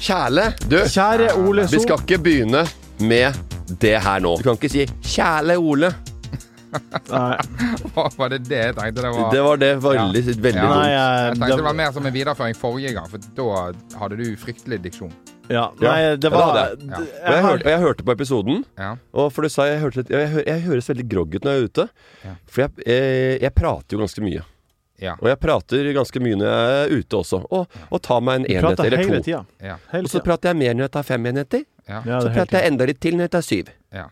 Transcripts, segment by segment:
Kjæle, du. kjære Ole So. Vi skal ikke begynne med det her nå. Du kan ikke si 'kjæle Ole'. Nei, Var det det jeg tenkte det var? Det var det veldig, veldig Ja. nei, dumt. eh, Jeg tenkte det var mer som en videreføring forrige gang, for da hadde du fryktelig diksjon. ja, nei, det Ja, var det hadde jeg. Ja. Jeg jeg, hørte, jeg hørte på episoden, Ja. og for du sa jeg, hørte litt, jeg, jeg høres veldig grogg ut når jeg er ute. Ja. For jeg, jeg, jeg prater jo ganske mye. Ja. Og jeg prater ganske mye når jeg er ute også. Og, og tar meg en enhet eller to. tida. Ja. Og så prater jeg mer når jeg tar fem enheter. Ja. Ja, Så er prater jeg enda litt til når jeg tar syv. ja.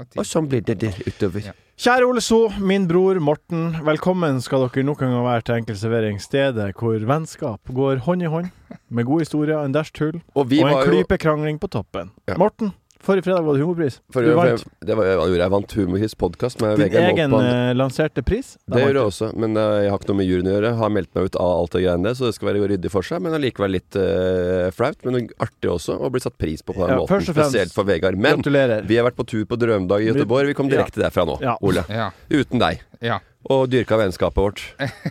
Og. Og sånn blir det der utover. Ja. Kjære Ole So, min bror Morten. Velkommen skal dere nok en gang være til Enkeltservering. stedet hvor vennskap går hånd i hånd, med gode historier, en dæsj tull Og og en klype krangling på toppen. Ja. Morten, forrige fredag var det humorpris. Forrige, Du vant Det var, jeg? Jeg vant Humorhits podkast med din Vegard egen eh, lanserte pris. Da Det gjorde jeg også, men eh, jeg har ikke noe med juryen å gjøre. Har meldt meg ut av alt det greiene der, så det skal være ryddig for seg. Men allikevel litt uh, flaut, men artig også, å bli satt pris på på den Ja, måten. først og fremst- Spesielt for Vegard. Men Gratulerer. vi har vært på tur på Drømmedag i Göteborg. Vi kom Ja. direkte derfra nå, Ja. Ole. Ja. Uten deg. ja. Og dyrka vennskapet vårt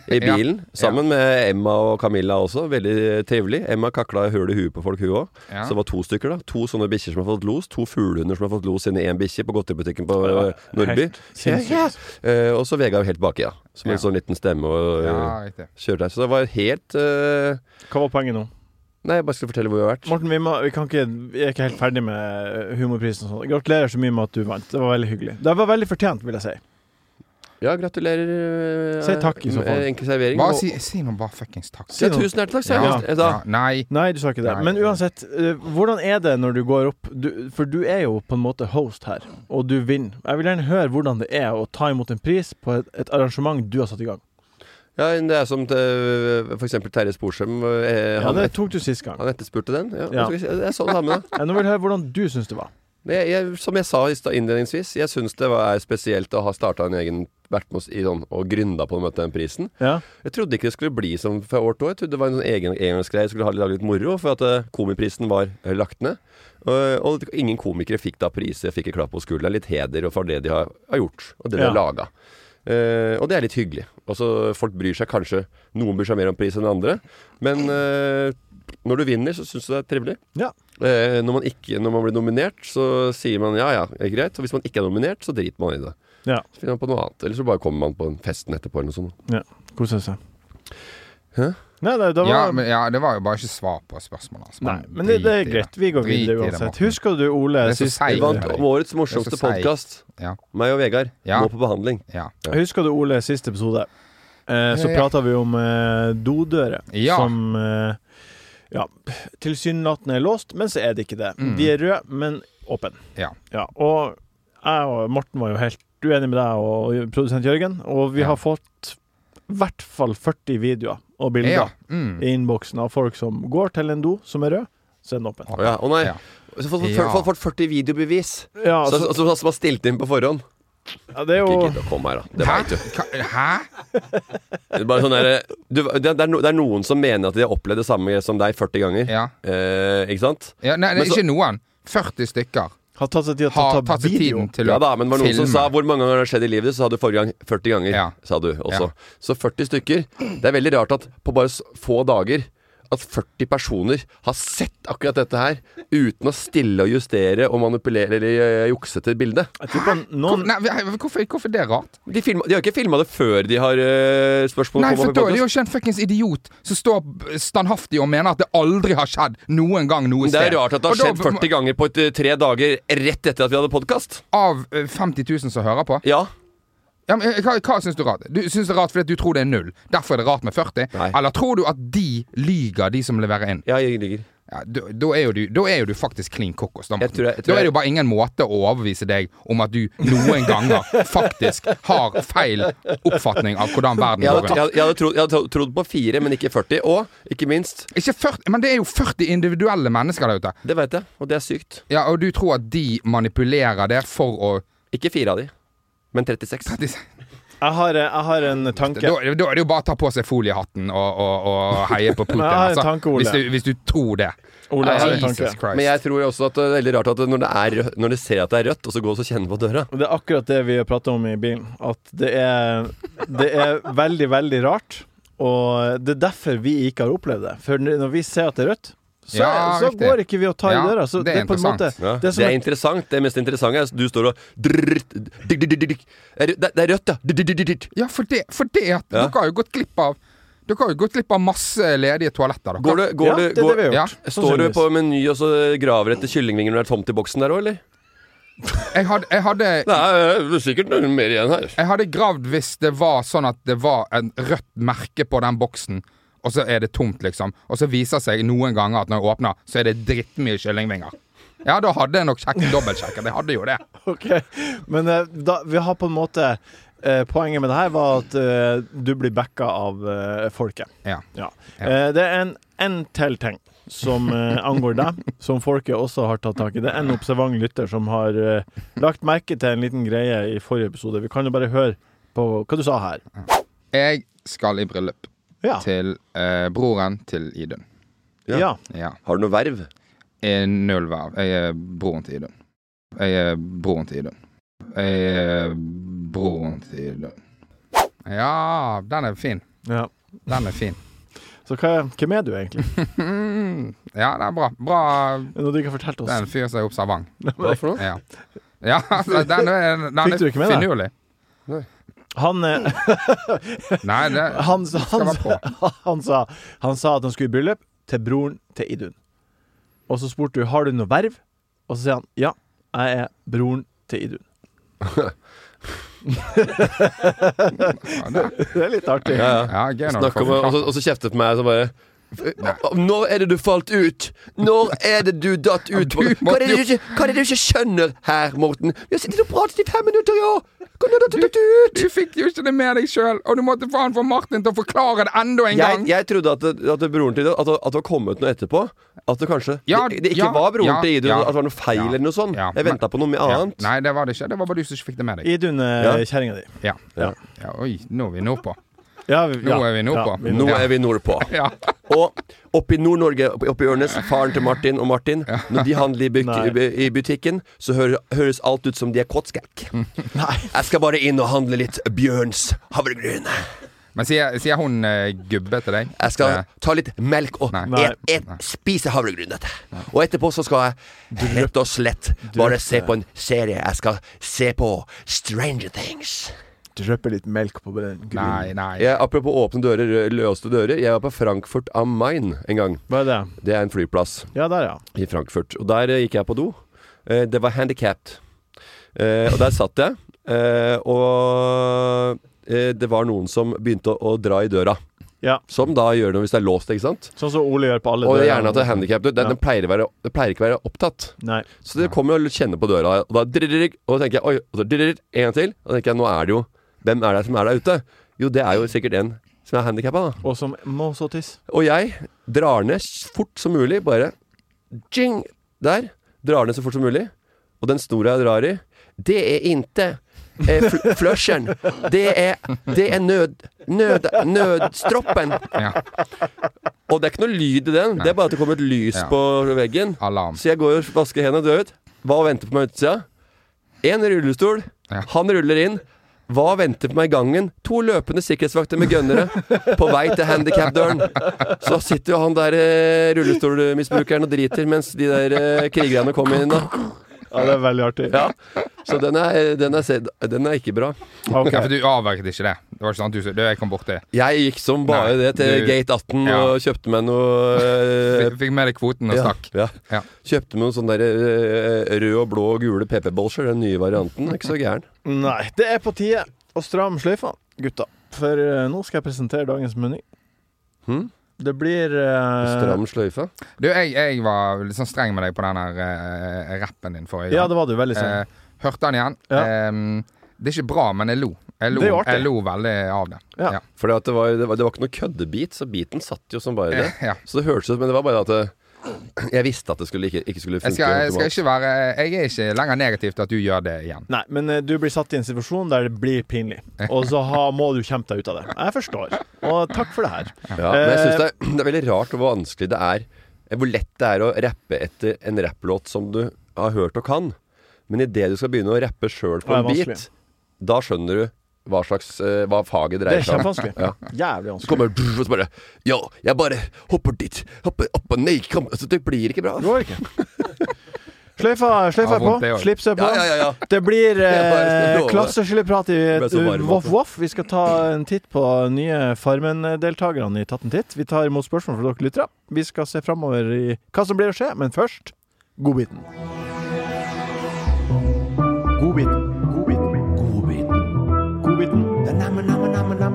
i Ja. bilen. Sammen med Emma og Camilla også. Veldig trivelig. Emma kakla hull i huet på folk, hun òg. Ja. Så det var to stykker, da. To sånne bikkjer som har fått los. To fuglehunder som har fått los inni i én bikkje på godteributikken på eh, Nordby. Eh, og så Vegard helt baki, da. Som en sånn liten stemme og uh, riktig. kjørte der. Så det var helt uh, Hva var poenget nå? Nei, jeg bare skal fortelle hvor vi har vært. Morten, vi, må, vi, kan ikke, vi er ikke helt ferdig med eh, humorprisen og sånn. Gratulerer så mye med at du vant. Det var veldig hyggelig. Det var veldig fortjent, vil jeg si. Ja, gratulerer. Uh, Si takk i så fall. Enkel servering. Bare si, si nå bare fuckings takk. Ja, tusen hjertelig takk, sa jeg. Ja. Jeg Ja. Nei. Nei, du sa ikke det. Nei. Men uansett, uh, hvordan er det når du går opp du, For du er jo på en måte host her, og du vinner. Jeg vil gjerne høre hvordan det er å ta imot en pris på et, et arrangement du har satt i gang. Ja, det er som for eksempel Terje Sporsem. eh, Ja, Det tok du sist gang. han etterspurte den. Ja, Ja. Jeg, jeg så det samme, da. Ja, Nå vil jeg høre hvordan du syns det var. Det, jeg, som jeg sa innledningsvis, jeg syns det var spesielt å ha starta en egen vært med oss i sånn, og grynda på å møte den prisen. Ja, Jeg trodde ikke det skulle bli som fra år til år. Jeg trodde det var en sånn egen engangsgreie. Jeg skulle ha lage litt moro, for at uh, komiprisen var uh, lagt ned. Og, og ingen komikere fikk da priser. Jeg fikk et klapp på skulderen. Litt heder for det de har, har gjort, og det de Ja. har laga. Eh, og det er litt hyggelig. Altså, folk bryr seg kanskje Noen bryr seg mer om pris enn andre. Men når du vinner, så syns du det er trivelig. Ja. Eh, når, man ikke, når man blir nominert, så sier man ja ja, er greit. Og hvis man ikke er nominert, så driter man i det. Ja. Så finner man på noe annet. Eller så bare kommer man på en festen etterpå eller noe sånt. Kose seg. Hæ? Nei, nei, det var Ja, men, ja, det var jo bare ikke svar på spørsmålet Altså. Nei, men det, det er greit. Vi går videre uansett. Husker du, Ole, sist. Vi vant årets morsomste podkast. Ja. Meg og Vegard Ja. må på behandling. Ja. Husker du, Ole, siste episode? Eh, så Ja. prata vi om eh, dodører Ja. som eh, ja, tilsynelatende låst, men så er det ikke det. Mm. De er røde, men åpne. Ja. Og jeg og Morten var jo helt uenige med deg og produsent Jørgen, og vi Ja. har fått i hvert fall 40 videoer og bilder Ja. Mm. i innboksen av folk som går til en do som er rød, så er den åpen. Å ja, oh, nei. Ja. Så fått, Ja. fått, fått 40 videobevis. Ja, Så, så, som har stilt inn på forhånd. Ja, det er Ikke gidd å komme her, da. Det veit du. Hæ? Det er, bare sånn der, du det, er, no, det er noen som mener at de har opplevd det samme som deg 40 ganger. Ja. Eh, ikke sant? ja nei, nei, Men så- ikke noen. 40 stykker har tatt seg tid til å har ta, tatt seg video. tiden til Ja da, men det var noen som sa hvor mange ganger har det skjedd i livet ditt, så sa du forrige gang 40 ganger. Ja. Sa du også. Ja. Så 40 stykker. Det er veldig rart at på bare s- få dager at 40 personer har sett akkurat dette her uten å stille og justere og manipulere eller eh, jukse til bildet. Noen nei, hvorfor, hvorfor er det rart? De, filma, de har ikke filma det før de har uh, spørsmål Nei, for da er det jo ikke en fuckings idiot som står standhaftig og mener at det aldri har skjedd noen gang noe Det sted. er rart at det har da- skjedd 40 ganger på et, eh, tre dager rett etter at vi hadde podkast. Av eh, 50 000 som hører på. Ja. Ja, men, eh, hva hva syns du er rart? Du syns det er rart fordi du tror det er null. Derfor er det rart med 40? Nei. Eller tror du at de lyger, de som leverer inn? ja, jeg ligger. Ja, da, da, er jo du, da er jo du faktisk klin kokos. Da, Jeg Morten. tror jeg- jeg tror da er det jo bare ingen måte å overbevise deg om at du noen ganger faktisk har feil oppfatning av hvordan verden Jeg går rundt. jeg, jeg hadde, trodd, jeg hadde trodd på fire, men ikke 40. Og ikke minst, Ikke 40, men det er jo 40 individuelle mennesker der ute. det vet jeg, og det er sykt. Ja, Og du tror at de manipulerer det for å Ikke fire av de, men 36. Jeg har, jeg har en tanke. Da, da er det jo bare å ta på seg foliehatten og, og, og heie på Putin. Altså, tanke, hvis, du, hvis du tror det. Ole, jeg har en Jesus tanke. Christ. Men jeg tror også at det er veldig rart at når det, er, når det ser at det er rødt, og så går og kjenner på døra Det er akkurat det vi har pratet om i bilen. At det er, det er veldig, veldig rart. Og det er derfor vi ikke har opplevd det. For når vi ser at det er rødt, så, Ja, så går ikke vi og tar Ja, i døra. Så det det er er, på en måte ja. Det er Det er interessant. Det mest interessante er at du står og. Det er- er rødt, ja. Ja, for det, for det at Ja. dere har jo gått glipp av Dere har jo gått glipp av masse ledige toaletter. Dere. Går du, går ja, det er det vi har Ja. Står du på Meny og så graver etter kyllingvinger når det er tomt i boksen der òg, eller? Jeg hadde, jeg hadde Det er sikkert noe mer igjen her. Jeg hadde gravd hvis det var sånn at det var en rødt merke på den boksen, og så er det tomt, liksom. Og så viser det seg noen ganger at når jeg åpner, så er det drittmye kyllingvinger. Ja, da hadde jeg nok sjekket dobbeltsjekken. Jeg hadde jo det. Ok, Men eh, da, vi har på en måte eh, Poenget med det her var at eh, du blir backa av eh, folket. Ja. Ja. Eh, det er en, en til ting som eh, angår deg, som folket også har tatt tak i. Det er en observant lytter som har lagt merke til en liten greie i forrige episode. Vi kan jo bare høre på hva du sa her. Jeg skal i bryllup Ja. til eh, broren til Idun. Ja. ja. Ja. Har du noe verv? Jeg er null verv. Jeg er broren til Idun. Jeg er broren til Idun. Jeg er broren til Idun. Ja, den er fin. ja. Den er fin. Så hva, hvem er du egentlig? Ja, det er bra. Bra. Er Noe du ikke har fortalt Det er en fyr som er observant. Hva for noe? Ja, ja den er, den Fikk du er ikke med deg? finurlig. Han, eh, Nei, det han, skal han, på. han, sa, han sa at han skulle i bryllup til broren til Idun. Og så spurte du har du noe verv, og så sier han ja, jeg er broren til Idun. Det, Det er litt artig. Ja, ja. ja, og, så, og så kjeftet på meg så bare Når er det du falt ut? Når er det du datt ut? Hva er det du ikke, hva er det du ikke skjønner her, Morten? Vi har sittet og pratet i fem minutter, ja! Hvordan datt du ut? Du fikk jo ikke det med deg sjøl, og du måtte faen få Martin til å forklare det enda en gang. jeg trodde at, det, at det broren til Idun At det, at det var kommet noe etterpå. At det kanskje Ja, det, det ikke ja, var broren ja, til Idun, ja, at det var noe feil ja, eller noe sånt. ja, jeg venta på noe Ja. annet. Nei, det var det ikke. Det var bare du som ikke fikk det med deg. Idun er Ja. kjerringa di. Ja. Ja. ja. Oi, nå er vi nordpå. Ja, vi, Nå er vi nordpå. vi er Nå er vi nordpå. Ja. Og oppe i Nord-Norge, oppe i Ørnes, faren til Martin og Martin, når de handler i, butik i butikken, så hører, høres alt ut som de er kåtskrekk. Jeg skal bare inn og handle litt Bjørns havregryn. Men sier, sier hun uh, gubbe til deg? Jeg skal ta litt melk og Nei. Nei. et, et, spise havregryn. dette. Og etterpå så skal jeg rett og slett bare se på en serie. Jeg skal se på Stranger Things. Drypper litt melk på den Nei, nei. Jeg, apropos åpne dører, løste dører. Jeg var på Frankfurt am Main en gang. Hva er det? Det er en flyplass. Ja, der, ja. i Frankfurt. Og der eh, gikk jeg på do. Eh, det var handikapped. Eh, og der satt jeg. Eh, og eh, det var noen som begynte å, å dra i døra. Ja. Som da gjør noe hvis det er låst, ikke sant? Sånn som Ole gjør på alle Og dører. gjerne at det er handikappet. Den, Ja. den, pleier å være, den pleier ikke å være opptatt. Nei. Så det kommer jo å kjenne på døra, og da drirrik, Og da tenker jeg oi, og så drirrik, en gang til. Og da tenker jeg nå er det jo Hvem er det som er der ute? Jo, det er jo sikkert en som er handikappa, da. Og som må så tisse. Og jeg drar ned fort som mulig, bare jing, der. Drar ned så fort som mulig. Og den snora jeg drar i, det er inte eh, fl flushen. Det er, det er nød, nød, nødstroppen. Ja. Og det er ikke noe lyd i den. Det er bare at det kommer et lys Ja. på veggen. Alarm. Så jeg går og vasker hendene og dør ut. Hva venter på meg utsida? En rullestol. Ja. Han ruller inn. Hva venter på meg i gangen? To løpende sikkerhetsvakter med gønnere på vei til handikapdøren. Så sitter jo han der eh, rullestolmisbrukeren og driter mens de der eh, krigerne kommer inn. da Ja, det er veldig artig. ja. Så den er, den, er, den er ikke bra. Okay. Ja, for du avverget ikke det. Det var ikke sånn at du, du jeg kom borti. Jeg gikk som bare Nei, det til du- Gate 18 Ja. og kjøpte meg noe eh, Fikk, med deg kvoten og ja, stakk. ja. Ja. Kjøpte meg noen sånne der, eh, rød og blå og gule PP-bolsjer. Den nye varianten. Er ikke så gæren. Nei, det er på tide å stramme sløyfa, gutta. For eh, nå skal jeg presentere dagens meny. Hm? Det blir uh... Stram sløyfe. Du, jeg, jeg var litt sånn streng med deg på den der uh, rappen din forrige Ja, det var du veldig sånn. Uh, hørte den igjen. Ja. Um, det er ikke bra, men jeg lo. Jeg lo, er jeg lo veldig av det. Ja. Ja. For det, var, det, det var ikke noe køddebit, så biten satt jo som bare det. Ja. Så det hørtes ut Men det var bare at det, jeg visste at det skulle ikke, ikke skulle funke. Jeg, skal, jeg, skal ikke være, jeg er ikke lenger negativ til at du gjør det igjen. Nei, men eh, du blir satt i en situasjon der det blir pinlig. Og så ha, må du kjempe deg ut av det. Jeg forstår. Og takk for det her. Ja, men jeg syns det, er, det er veldig rart hvor vanskelig det er eh, Hvor lett det er å rappe etter en rapplåt som du har hørt og kan. Men idet du skal begynne å rappe sjøl på en bit, beat, da skjønner du hva slags eh, Hva faget Det dreier er seg om. kjempevanskelig. Ja. Jævlig Så kommer brr, og så bare Ja, jeg bare hopper dit. Hopper opp og ned. Kom. Altså, det blir ikke bra. Det går ikke. Sløyfa, sløyfa Ja, på. det. Slipset på. Ja, ja, ja, ja. Det blir eh, klasseskilleprat i så Voff. Voff. Vi skal ta en titt på nye Farmen-deltakerne i Tatt en titt. Vi tar imot spørsmål fra dere lyttere. Vi skal se framover i hva som blir å skje, men først. Godbiten. Godbiten.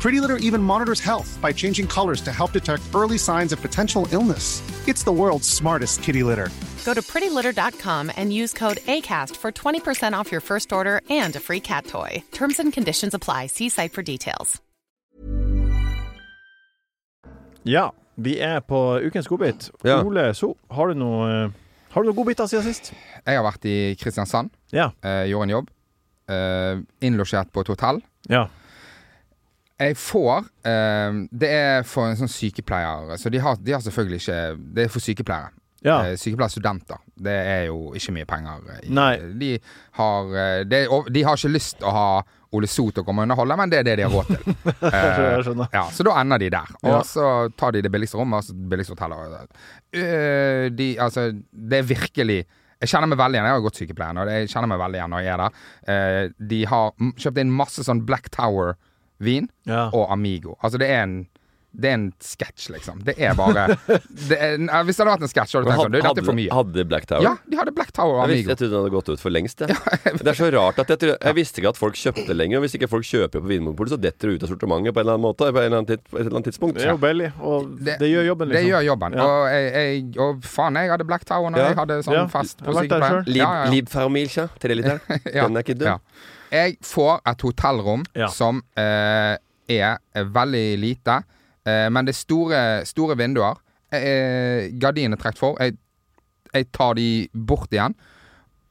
Pretty Litter even monitors health by changing colors to help detect early signs of potential illness. It's the world's smartest kitty litter. Go to prettylitter.com and use code ACAST for 20% off your first order and a free cat toy. Terms and conditions apply. See site for details. Ja, vi er på ukens godbit. Ja. Ole So, har du noe eh, Har du noen godbiter siden sist? Jeg har vært i Kristiansand, Ja. eh, gjorde en jobb. Eh, innlosjert på et hotell. Ja. Jeg får eh, Det er for en sånn sykepleier Så de har, de har selvfølgelig ikke Det er for sykepleiere. ja. Eh, sykepleierstudenter. Det er jo ikke mye penger i. Nei. De har, de, de har ikke lyst å ha Ole So til å komme og underholde, men det er det de har råd til. Skjønner. Ja, så da ender de der. Og Ja. så tar de det billigste rommet, altså billigste hotellet. Uh, de, altså, det er virkelig Jeg kjenner meg veldig igjen. Jeg har gått sykepleien, og det- jeg kjenner meg veldig igjen når jeg er der. Eh, de har kjøpt inn masse sånn Black Tower-vin Ja. og Amigo. Altså, det er en det er en sketsj, liksom. Det er bare det er, Hvis det hadde vært en sketsj, hadde du tenkt sånn Du, dette er for mye. hadde Black Tower? Ja, de hadde Black Tower og Jeg, visste, Amigo. jeg trodde den hadde gått ut for lengst. Jeg. det er så rart at jeg, trodde, jeg visste ikke at folk kjøpte lenger. Og hvis ikke folk kjøper på Vinmonopolet, så detter det ut av sortimentet på en eller annen måte. På en eller annen tid, på et eller annet tidspunkt. Det er jo belly, og det, gjør jobben, liksom. Det gjør jobben. Ja. Og, jeg, jeg, og faen, jeg hadde Black Tower når Ja. jeg hadde sånn Ja, fest jeg på sykepleien. Lib, Ja, ja, ja. Lib Fermilcha, tre liter. Ja. Den er ikke dum. Jeg får et hotellrom Ja. som eh, er veldig lite, eh, men det er store, store vinduer. Eh, gardinene er trukket for. Jeg, jeg tar de bort igjen,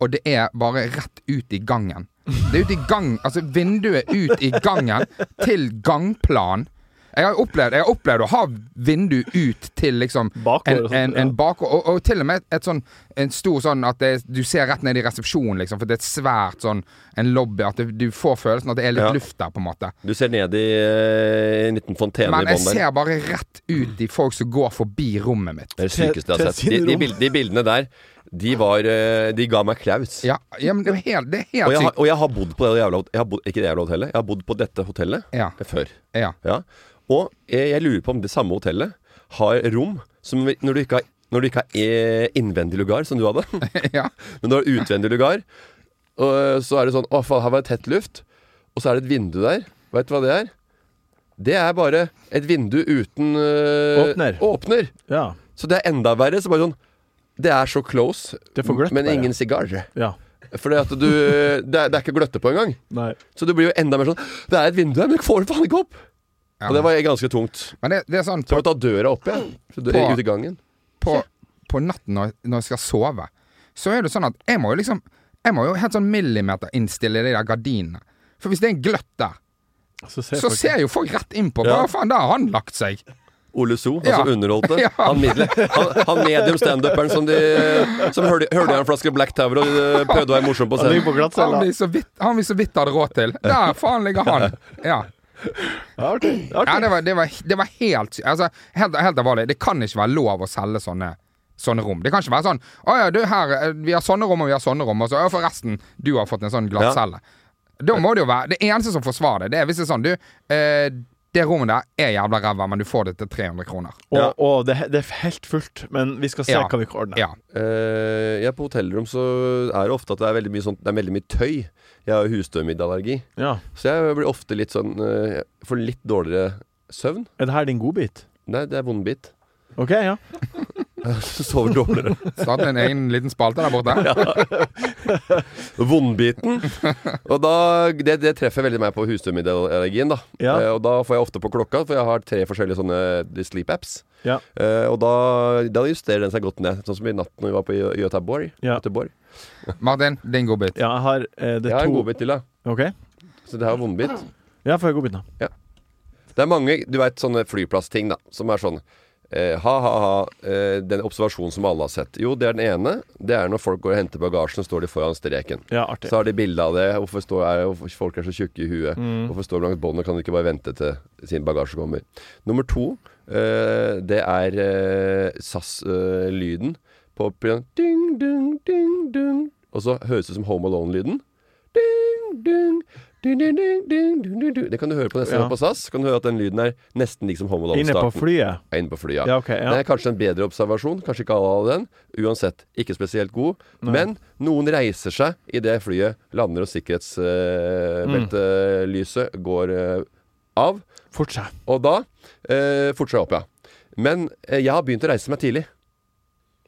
og det er bare rett ut i gangen. Det er ut i gang, altså vinduet ut i gangen til gangplan. Jeg har opplevd, jeg har opplevd å ha vindu ut til liksom Bakgård en, og sånt, en, en bakgård, og, og til og med et sånn en stor sånn at det, du ser rett ned i resepsjonen, liksom, for det er et svært sånn en lobby, at det, du får følelsen at det er litt Ja. luft der, på en måte. Du ser ned i eh, en liten fontene Men i jeg bånn der. ser bare rett ut i folk som går forbi rommet mitt. Det er det sykeste jeg har sett. De, de, bild, de bildene der, de var eh, De ga meg klaus. Ja, ja men det er helt, det er Og helt jeg, har, sykt. og jeg har bodd på det jævla jeg har bodd, Ikke det jævla hotellet. Jeg har bodd på dette hotellet Ja, før. ja. Og jeg, lurer på om det samme hotellet har rom som når du ikke har, når du ikke har eh, innvendig lugar, som du hadde, ja. men du har utvendig lugar, og så er det sånn Å, faen, her var det tett luft. Og så er det et vindu der. Vet du hva det er? Det er bare et vindu uten eh, Åpner. åpner. Ja. Så det er enda verre. Så bare sånn Det er så close, Det gløtt men ingen sigar. ja. For det det er ikke gløtte på engang. Så det blir jo enda mer sånn Det er et vindu her, men får det faen ikke opp! Ja. Og det var ganske tungt. Men det, det er sånn Så på, jeg må ta døra opp igjen. Så På- Ut i gangen. på, på natten når, når jeg skal sove, så er det sånn at jeg må jo liksom Jeg må jo helt sånn millimeter innstille de der gardinene. For hvis det er en gløtt der, Så ser så folk- ser jo folk rett innpå. Ja. Hva faen, der har han lagt seg? Ole So, Ja. altså underholdte. Ja. Han, middel, han, han medium standuperen som, de- som hørte, hørte en flaske Black Tower og eh, prøvde å være morsom på scenen. Han glattcella. vi så vidt, han vi så vidt hadde råd til. Der faen ligger han. Ja. Ja, artig. Ja, det var, det var, det var helt altså, helt, helt alvorlig. Det kan ikke være lov å selge sånne Sånne rom. Det kan ikke være sånn 'Å ja, du, her eh, Vi har sånne rom, og vi har sånne rom.' Og så ja, forresten, du har fått en sånn glattcelle. Da må det jo være Det eneste som forsvarer det, det er hvis det er sånn Du, eh, det rommet der er jævla ræva, men du får det til 300 kroner. Og, og det, det er helt fullt, men vi skal se Ja. hva vi kan ordne. Ja. Uh, ja, på hotellrom så er det ofte at det er veldig mye, sånt, det er veldig mye tøy. Jeg har jo husstøvmiddallergi, Ja. så jeg blir ofte litt sånn uh, Får litt dårligere søvn. Er det her din godbit? Nei, det er vondbit. OK, ja. Sover dårligere. Satt en egen liten spalte der borte. Vondbiten. Og da, det, det treffer veldig meg på husstøvmiddelallergien, da. Ja. Eh, og da får jeg ofte på klokka, for jeg har tre forskjellige sånne sleep apps. Ja. Eh, og da, da justerer den seg godt ned. Sånn som i natt når vi var på Göteborg. Ja. Göteborg. Martin, din godbit. ja jeg har eh, det Jeg har to en godbit til, da. Okay. Så det her er vondbit. Ja, får jeg godbiten, da? Det er mange du vet, sånne flyplassting da som er sånn eh, Ha-ha-ha, eh, den observasjonen som alle har sett. Jo, det er den ene. Det er når folk går og henter bagasjen, og står de foran streken. Ja, artig. Så har de bilde av det. Hvorfor, står, er, hvorfor folk er så tjukke i huet. Mm. Hvorfor står de langs båndet? Kan de ikke bare vente til sin bagasje kommer? Nummer to, eh, det er eh, SAS-lyden på ding, ding, ding, ding. Og så høres det ut som Home Alone-lyden. Ding, ding, Det kan du høre på nesten Ja. på SAS. Kan du høre at den lyden er nesten lik som Home Inne på flyet? Ja, Inne på flyet, ja. Ja, OK. Ja. Det er kanskje en bedre observasjon. Kanskje ikke alle hadde den. Uansett, ikke spesielt god. Nei. Men noen reiser seg idet flyet lander og sikkerhetsbeltelyset går eh, av. seg. Og da uh, Fort seg opp, ja. Men eh, jeg har begynt å reise meg tidlig.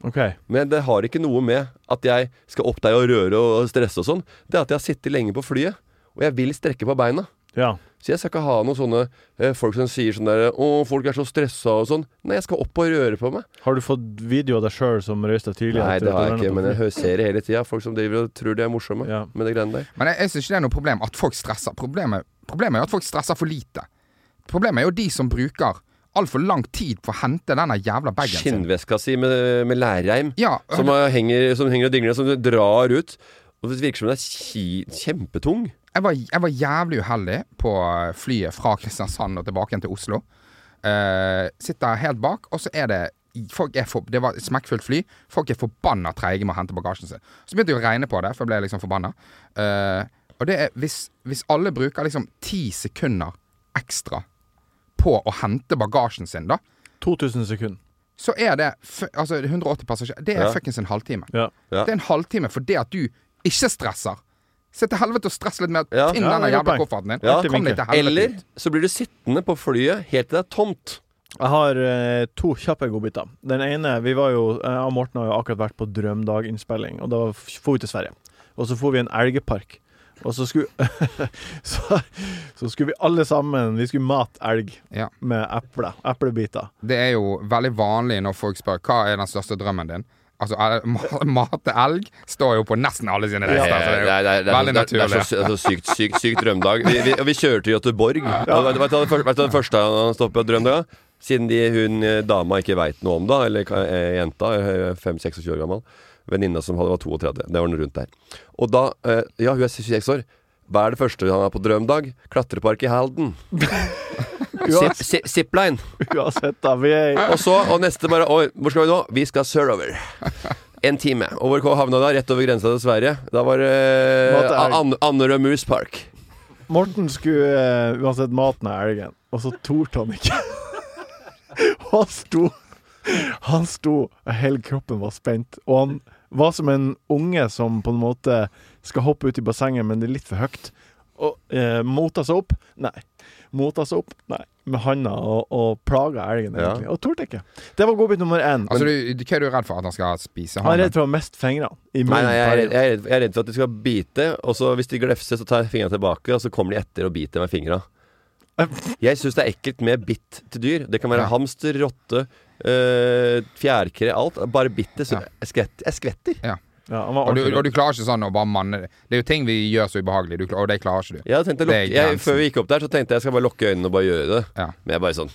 Okay. Men det har ikke noe med at jeg skal opp der og røre og stresse og sånn. Det er at jeg har sittet lenge på flyet, og jeg vil strekke på beina. Ja. Så jeg skal ikke ha noen sånne eh, folk som sier sånn der 'Å, folk er så stressa' og sånn. Nei, jeg skal opp og røre på meg. Har du fått video av deg sjøl som røyste tidligere? Nei, det har jeg ikke, men jeg ser det hele tida. Folk som driver og tror de er morsomme Ja. med det greiene der. Men jeg, jeg syns ikke det er noe problem at folk stresser. Problemet, problemet er jo at folk stresser for lite. Problemet er jo de som bruker altfor lang tid på å hente denne jævla bagen sin. Skinnveska si med, med lærreim Ja, som, er- henger, som henger og dingler, som drar ut. Og Det virker som den er kjempetung. Jeg var, jeg var jævlig uheldig på flyet fra Kristiansand og tilbake igjen til Oslo. Uh, sitter helt bak, og så er det Folk er for, Det var et smekkfullt fly. Folk er forbanna treige med å hente bagasjen sin. Så begynte jeg å regne på det, for jeg ble liksom forbanna. Uh, og det er hvis, hvis alle bruker liksom ti sekunder ekstra på å hente bagasjen sin, da, 2000 sekunder. så er det Altså 180 passasjerer. Det er Ja. fuckings en halvtime. Ja. Ja. Det er en halvtime fordi at du ikke stresser. Se til helvete og stress litt med Ja. finne Ja, er jævla kofferten din. Ja. Kom deg til helvete Eller så blir du sittende på flyet helt til det er tomt. Jeg har eh, to kjappe godbiter. Den ene Vi var jo Jeg og Morten har jo akkurat vært på Drømdag-innspilling, og da for vi til Sverige. Og så får vi en elgepark. Og så skulle så, så skulle vi alle sammen Vi skulle mate elg Ja. med eple. Eplebiter. Det er jo veldig vanlig når folk spør hva er den største drømmen din. Altså, mat til elg står jo på nesten alle sine lister. så det er jo veldig er- det er så, altså, sykt, sykt, sykt drømmedag. Vi, vi, vi kjører til Göteborg. Vet du hva det første- vet du hva det første han stopper på? Siden de, hun eh, dama ikke veit noe om det, eller eh, jenta, 5-26 år gammel. Venninna som hadde var 32. Det var den rundt der. Og da eh, Ja, hun er 26 år. Hva er det første han er på drømmedag? Klatrepark i Halden. Zip, zip, zipline. Uansett, da. Vi er Og så, og neste bare Oi, hvor skal vi nå? Vi skal sørover. En time. Og hvor havna da? Rett over grensa til Sverige. Da var det uh. An Moose Park. Morten skulle uh, uansett maten av elgen, og så torde han ikke. han sto Han sto og Hele kroppen var spent, og han var som en unge som på en måte skal hoppe ut i bassenget, men det er litt for høyt. Og eh, mota seg opp? Nei. Mota seg opp? Nei. Med handa og, og plaga elgen, Ja. Og torde ikke. Det var godbit nummer én. Altså, du, du, hva er du redd for at han skal spise? han er redd for å miste fingrene Nei, nei, jeg er, jeg, er jeg er redd for at de skal bite, og så hvis de glefser, så tar jeg fingrene tilbake, og så kommer de etter og biter med fingra. Jeg syns det er ekkelt med bitt til dyr. Det kan være Ja. hamster, rotte, øh, fjærkre, alt. Bare bitt det, så Ja. jeg, skvetter, jeg skvetter. Ja. Ja, Og du, og du klarer ikke sånn å bare manne det. Det er jo ting vi gjør så ubehagelig, du, og det klarer ikke du. Jeg tenkte lukke, jeg, før vi gikk opp der, så tenkte jeg jeg skal bare lukke øynene og bare gjøre det. Ja. Men jeg bare sånn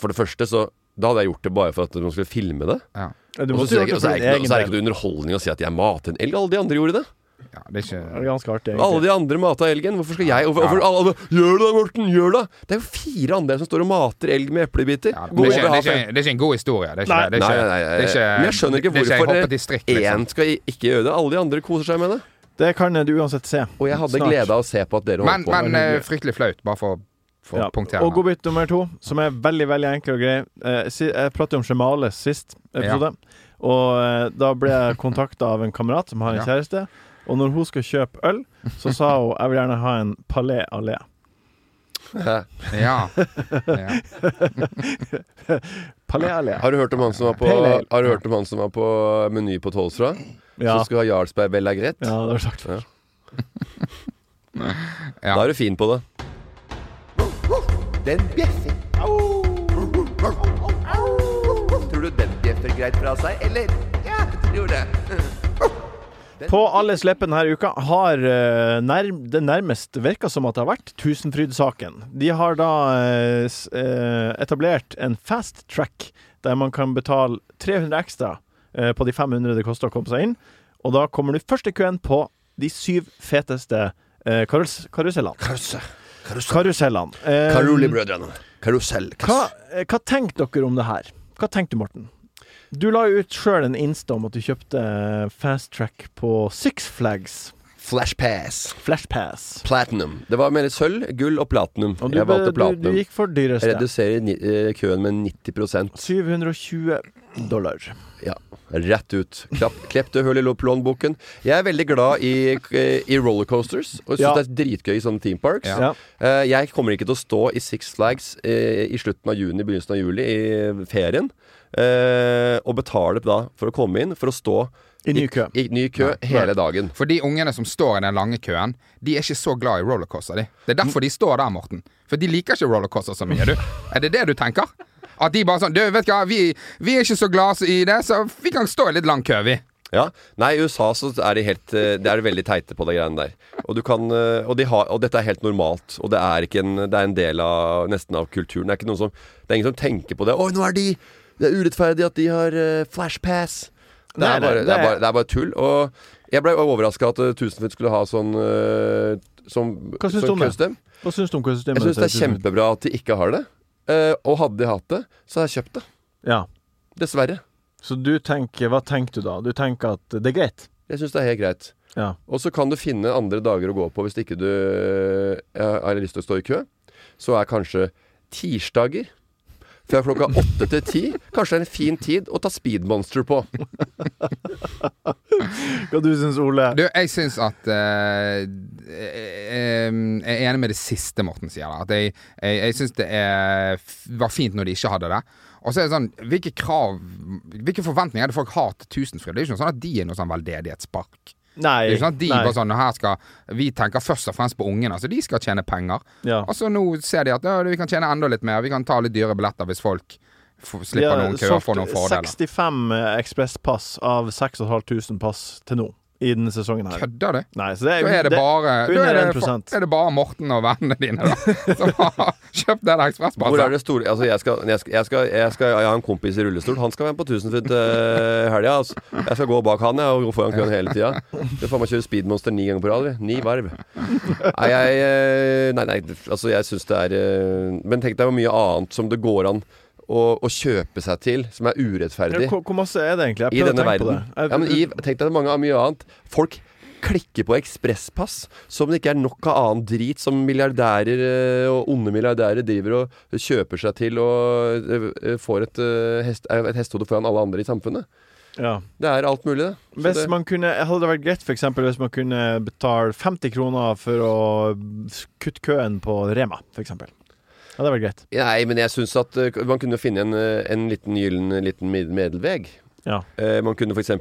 For det første, så Da hadde jeg gjort det bare for at noen skulle filme det. Ja. Og så er det ikke noe underholdning å si at jeg mater en elg. Alle de andre gjorde det. Ja, det er ikke Det er ganske artig, Alle de andre mata elgen. Hvorfor skal jeg hvorfor, hvorfor, alle, Gjør det da, Morten! Gjør det! Det er jo fire andre som står og mater elg med eplebiter. ja, det, Gå er ikke, det, ha er fem- ikke, det er ikke en god historie. Det er ikke, Nei. det er ikke, Nei, nei, nei, det er ikke, Men jeg skjønner ikke det er hvorfor hoppe distrikt, liksom. skal ikke gjøre det. Alle de andre koser seg med det. Det kan du uansett se. Og jeg hadde Snart. glede av å se på at dere Men, holdt på. men eh, fryktelig flaut, bare for, for Ja. å punktere Og det. godbit nummer to, som er veldig veldig enkel og grei. Eh, si- jeg pratet om Shemales sist episode. Og eh, da ble jeg kontakta av en kamerat som har en Ja. kjæreste. Og når hun skal kjøpe øl, så sa hun jeg vil gjerne ha en Palais Allé. Ja. ja. Palais Allé. Har du hørt om han som var på, har du hørt om han som var på Meny på Tolstra? Ja. Som skulle ha Jarlsberg Bella Grett? ja, det har du sagt før. Ja. Da er du fin på det. Den bjeffer. Tror du den bjeffer greit fra seg, eller? Ja, jeg tror det. På alles leppe denne uka har eh, nærm det nærmest virka som at det har vært Tusenfryd-saken. De har da eh, eh, etablert en fast track der man kan betale 300 ekstra på de 500 det koster å komme seg inn. Og da kommer du først i køen på de syv feteste karus karusellene. Karusellene. Eh, Karoli-brødrene. Karusell. hva, hva tenker dere om det her? Hva tenkte du, Morten? Du la ut sjøl en Insta om at du kjøpte eh, fast track på Six Flags Flashpass. Flashpass. Platinum. Det var mer sølv, gull og platinum. Og du, jeg valgte du, du platinum. gikk for dyreste. Reduserer eh, køen med 90% 720 dollar. Ja, rett ut. Klapp, klepp det i lommeboken. Jeg er veldig glad i, eh, i rollercoasters, og syns Ja. det er dritgøy i sånne theme parks. Ja. Jeg kommer ikke til å stå i Six Flags i slutten av juni, begynnelsen av juli, i ferien, eh, og betaler da for å komme inn, for å stå I ny kø. i ny kø hele dagen. For de ungene som står i den lange køen, de er ikke så glad i rollercoaster. De. Det er derfor de står der, Morten. For de liker ikke rollercoaster så mye, du. Er det det du tenker? At de bare sånn Du, vet du hva, vi, vi er ikke så glad i det, så vi kan stå i litt lang kø, vi. Ja. Nei, i USA så er de helt eh, Det er veldig teite på de greiene der. Og du kan eh, og, de har, og dette er helt normalt. Og det er ikke en Det er en del av nesten av kulturen. Det er ikke noen som Det er ingen som tenker på det. Oi, nå er de Det er urettferdig at de har uh, flashpass. Det det, det det er bare tull. Og jeg ble overraska at uh, Tusenfryd skulle ha sånn uh, som, Hva syns du som om det? Hva syns du om? Jeg syns det er kjempebra at de ikke har det. Eh, og hadde de hatt det, så hadde jeg kjøpt det. Ja. Dessverre. Så du tenker Hva tenker du da? Du tenker at det er greit? Jeg syns det er helt greit. Ja. Og så kan du finne andre dager å gå på hvis ikke du eh, har lyst til å stå i kø. Så er kanskje tirsdager fra klokka åtte til ti kanskje er en fin tid å ta speedmonster på. Hva du syns Ole? Du, jeg syns at eh, eh, Jeg er enig med det siste Morten sier. da At jeg, jeg, jeg syns det er, var fint når de ikke hadde det. Og så er det sånn Hvilke krav Hvilke forventninger er det folk har til Tusenfryd? Det er ikke sånn at de er noe sånn veldedighetspark. Nei. Det er sånn at de nei. bare sånn her skal Vi tenker først og fremst på ungene. Altså de skal tjene penger. Ja. Og så nå ser de at ja, vi kan tjene enda litt mer. Vi kan ta litt dyre billetter hvis folk slipper ja, noen køer og får noen fordeler. 65 ekspresspass av 6500 pass til nå. I denne sesongen her. Kødder du? Nei, så det er, Da er det bare Da under er det, 1%. er det bare Morten og vennene dine da som har kjøpt den Hvor er det store Altså, jeg skal, jeg skal, jeg skal, jeg skal Jeg har en kompis i rullestol. Han skal være med på Tusenfryd til helga. Altså. Jeg skal gå bak han jeg, og gå foran køen hele tida. Du får meg kjøre speedmonster ni ganger på rad. Ni varv. Nei, jeg eh, Nei, nei, altså, jeg syns det er eh, Men tenk deg hvor mye annet som det går an å, å kjøpe seg til, som er Ja, urettferdig. hvor, hvor masse er det egentlig? Jeg prøver å denne verden. på det. Jeg- Ja, men i, tenk deg mange, mye annet. Folk klikker på ekspresspass som det ikke er nok av annen drit som milliardærer eh, og onde milliardærer driver og kjøper seg til og eh, får et, eh, hest, eh, et hestehode foran alle andre i samfunnet. ja. Det er alt mulig, det. Hvis det man kunne, hadde det vært greit for eksempel, hvis man kunne betale 50 kroner for å kutte køen på Rema, Hadde det vært greit. Nei, men jeg syns at uh, man kunne finne en, eh, en liten gyllen liten medelveg. Ja. Uh, man kunne f.eks.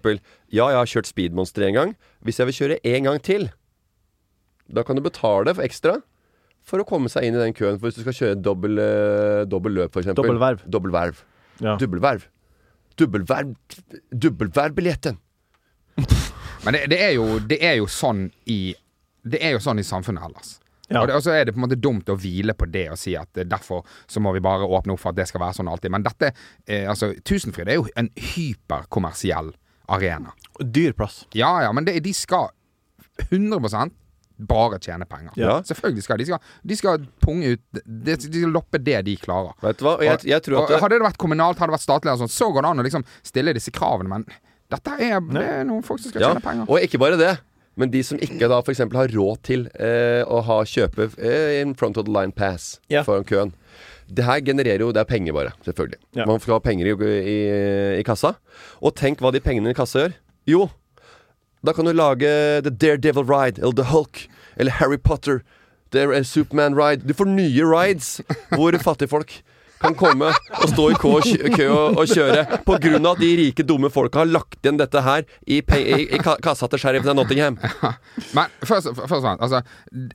Ja, jeg har kjørt speedmonster én gang. Hvis jeg vil kjøre én gang til, da kan du betale for ekstra for å komme seg inn i den køen. For hvis du skal kjøre dobbel, uh, dobbel løp, f.eks. Dobbelverv. Dobbelverv. Ja. Dubbelverv. Dubbelverv. Dubbelvervbilletten. Men det, det, er jo, det er jo sånn i Det er jo sånn i samfunnet ellers. Ja. Og, det, og så er det på en måte dumt å hvile på det og si at eh, derfor så må vi bare åpne opp for at det skal være sånn alltid. Men dette eh, Altså, Tusenfryd er jo en hyperkommersiell arena. Dyr plass. Ja ja, men det, de skal 100 bare tjene penger. Ja. Selvfølgelig skal de skal, de skal punge ut De, de skal loppe det de klarer. Vet du hva? Jeg, jeg tror Og at hadde det vært kommunalt, hadde det vært statlig, og sånn, så går det an å liksom stille disse kravene, men dette er, det er noen folk som skal ja, tjene penger. Og ikke bare det. Men de som ikke da f.eks. har råd til eh, å ha kjøpe eh, in front of the line pass Ja. foran køen. Det her genererer jo Det er penger, bare. Selvfølgelig. Ja. Man skal ha penger i, i, i kassa. Og tenk hva de pengene i kassa gjør. Jo, da kan du lage The Daredevil Ride, eller The Hulk, eller Harry Potter, eh, Superman Ride. Du får nye rides hvor fattigfolk kan komme og stå i kø, og kø og, og kjøre av at de rike, dumme folka har lagt igjen dette her i, i, i kassa til sheriffen av Nottingham. Men først, og fremst, altså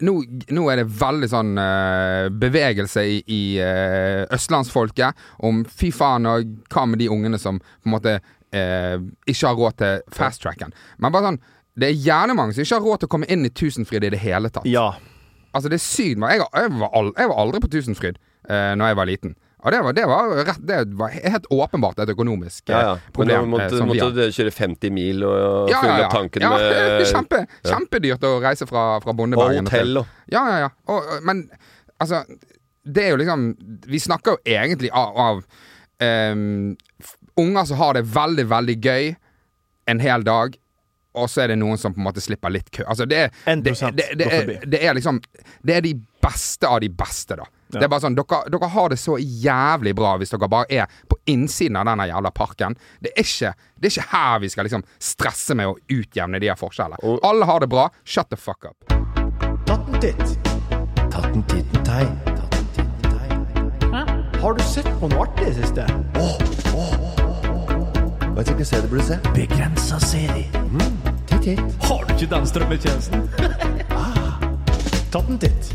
nå, nå er det veldig sånn uh, bevegelse i, i uh, østlandsfolket om fy faen og hva med de ungene som på en måte uh, ikke har råd til fast-tracken. Men bare sånn det er gjerne mange som ikke har råd til å komme inn i Tusenfryd i det hele tatt. Ja. Altså det er sykt. Jeg, jeg, var jeg var aldri på Tusenfryd uh, når jeg var liten. Og det var, det var, rett, det var helt åpenbart et økonomisk eh, Ja, ja. Problem. eh, måtte, vi måtte du kjøre 50 mil og fylle opp tanken ja, med kjempe, Kjempedyrt å reise fra, fra Og hotell og Ja, ja, ja. Og, men altså Det er jo liksom Vi snakker jo egentlig av, av um, unger som har det veldig, veldig gøy en hel dag. Og så er det noen som på en måte slipper litt kø. Altså det, 1% det, det, det, er, det er liksom Det er de beste av de beste, da. Det er bare sånn, dere, dere har det så jævlig bra hvis dere bare er på innsiden av denne jævla parken. Det er ikke, det er ikke her vi skal liksom stresse med å utjevne de her forskjellene. Og- Alle har det bra. Shut the fuck up. Tatten titt. Tatten titten tei. Har du sett på noe artig i det siste? Vet du hvilken serie du burde se? Begrensa serie. Titt, titt. Har du ikke den strømmetjenesten? ah. Tatten titt.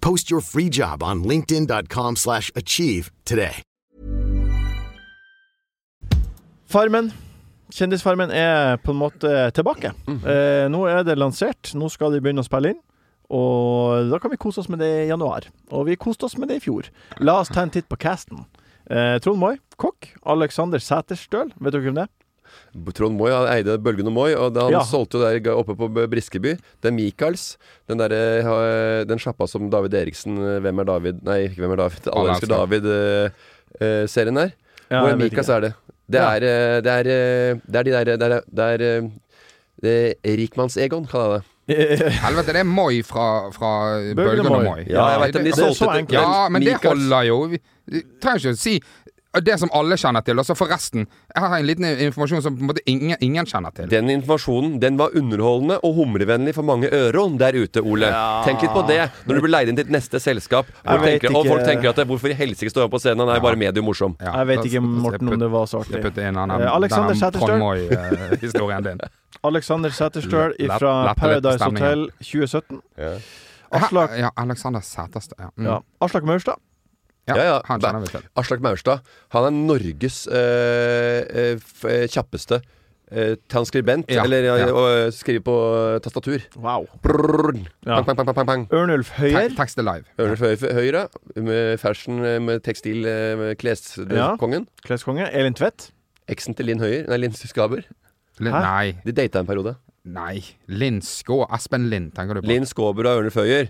Post your free job on linkedin.com/achieve slash achieve today. Farmen. Kjendisfarmen er på en måte tilbake. eh, nå er det lansert. Nå skal de begynne å spille inn. Og da kan vi kose oss med det i januar. Og vi koste oss med det i fjor. La oss ta en titt på casten. Eh, Trond Moi, kokk. Alexander Sæterstøl, vet dere hvem det er? Trond Moi han eide Bølgen og Moi, og han Ja. solgte jo der oppe på Briskeby. Det er Michaels. Den, der, eh, den sjappa som David Eriksen eh, Hvem er David? Nei, ikke Hvem er David? Alle elsker. David-serien der. Ja, Hvor er Michaels er det? Det er, eh, det er eh, Det er de der Det er, det er, eh, er Rikmanns-Egon, kaller jeg det. Helvete, det er Moi fra, fra Bølgen og Moi. Ja, jeg vet de det er solgte så det- enkelt. Ja, men det holder jo. Vi trenger ikke å si det som alle kjenner til. Og så forresten, jeg har en liten informasjon som på en måte ingen, ingen kjenner til. Den informasjonen den var underholdende og humrevennlig for mange øron der ute, Ole. Tenk litt på det når du blir leid inn til et neste selskap. Hvor tenker, og folk tenker at det, hvorfor i helsike står jeg på scenen? Han er bare mediemorsom'. Ja, Jeg vet ikke, Morten, om det var så Jeg artig. putter inn han, Eh, Alexander den Sæterstøl. Din. Alexander Sæterstøl fra Paradise. Hotel 2017. Aslak, Ja, Alexander Sæterstøl. Ja. Mm. ja. Aslak Maurstad. Ja, Ja. Aslak Maurstad han er Norges eh, eh, eh, kjappeste eh, transkribent. Ja, eller ja, ja. skriver på eh, tastatur. Wow. Ja. Pang, pang, pang, pang, pang. Ørnulf Høyer. Tek- Tekst live. Ørnulf Høyer, Høyre med fashion, eh, med tekstil, eh, med Ja. kleskongen. Kleskonge. Elin Tvedt. Eksen til Linn Høyer. Nei, Linn Skaber. Hæ? Nei. De data en periode. Nei. Linn Skå. Espen Lind, tenker du på? Linn Skåber og Ørnulf Føyer.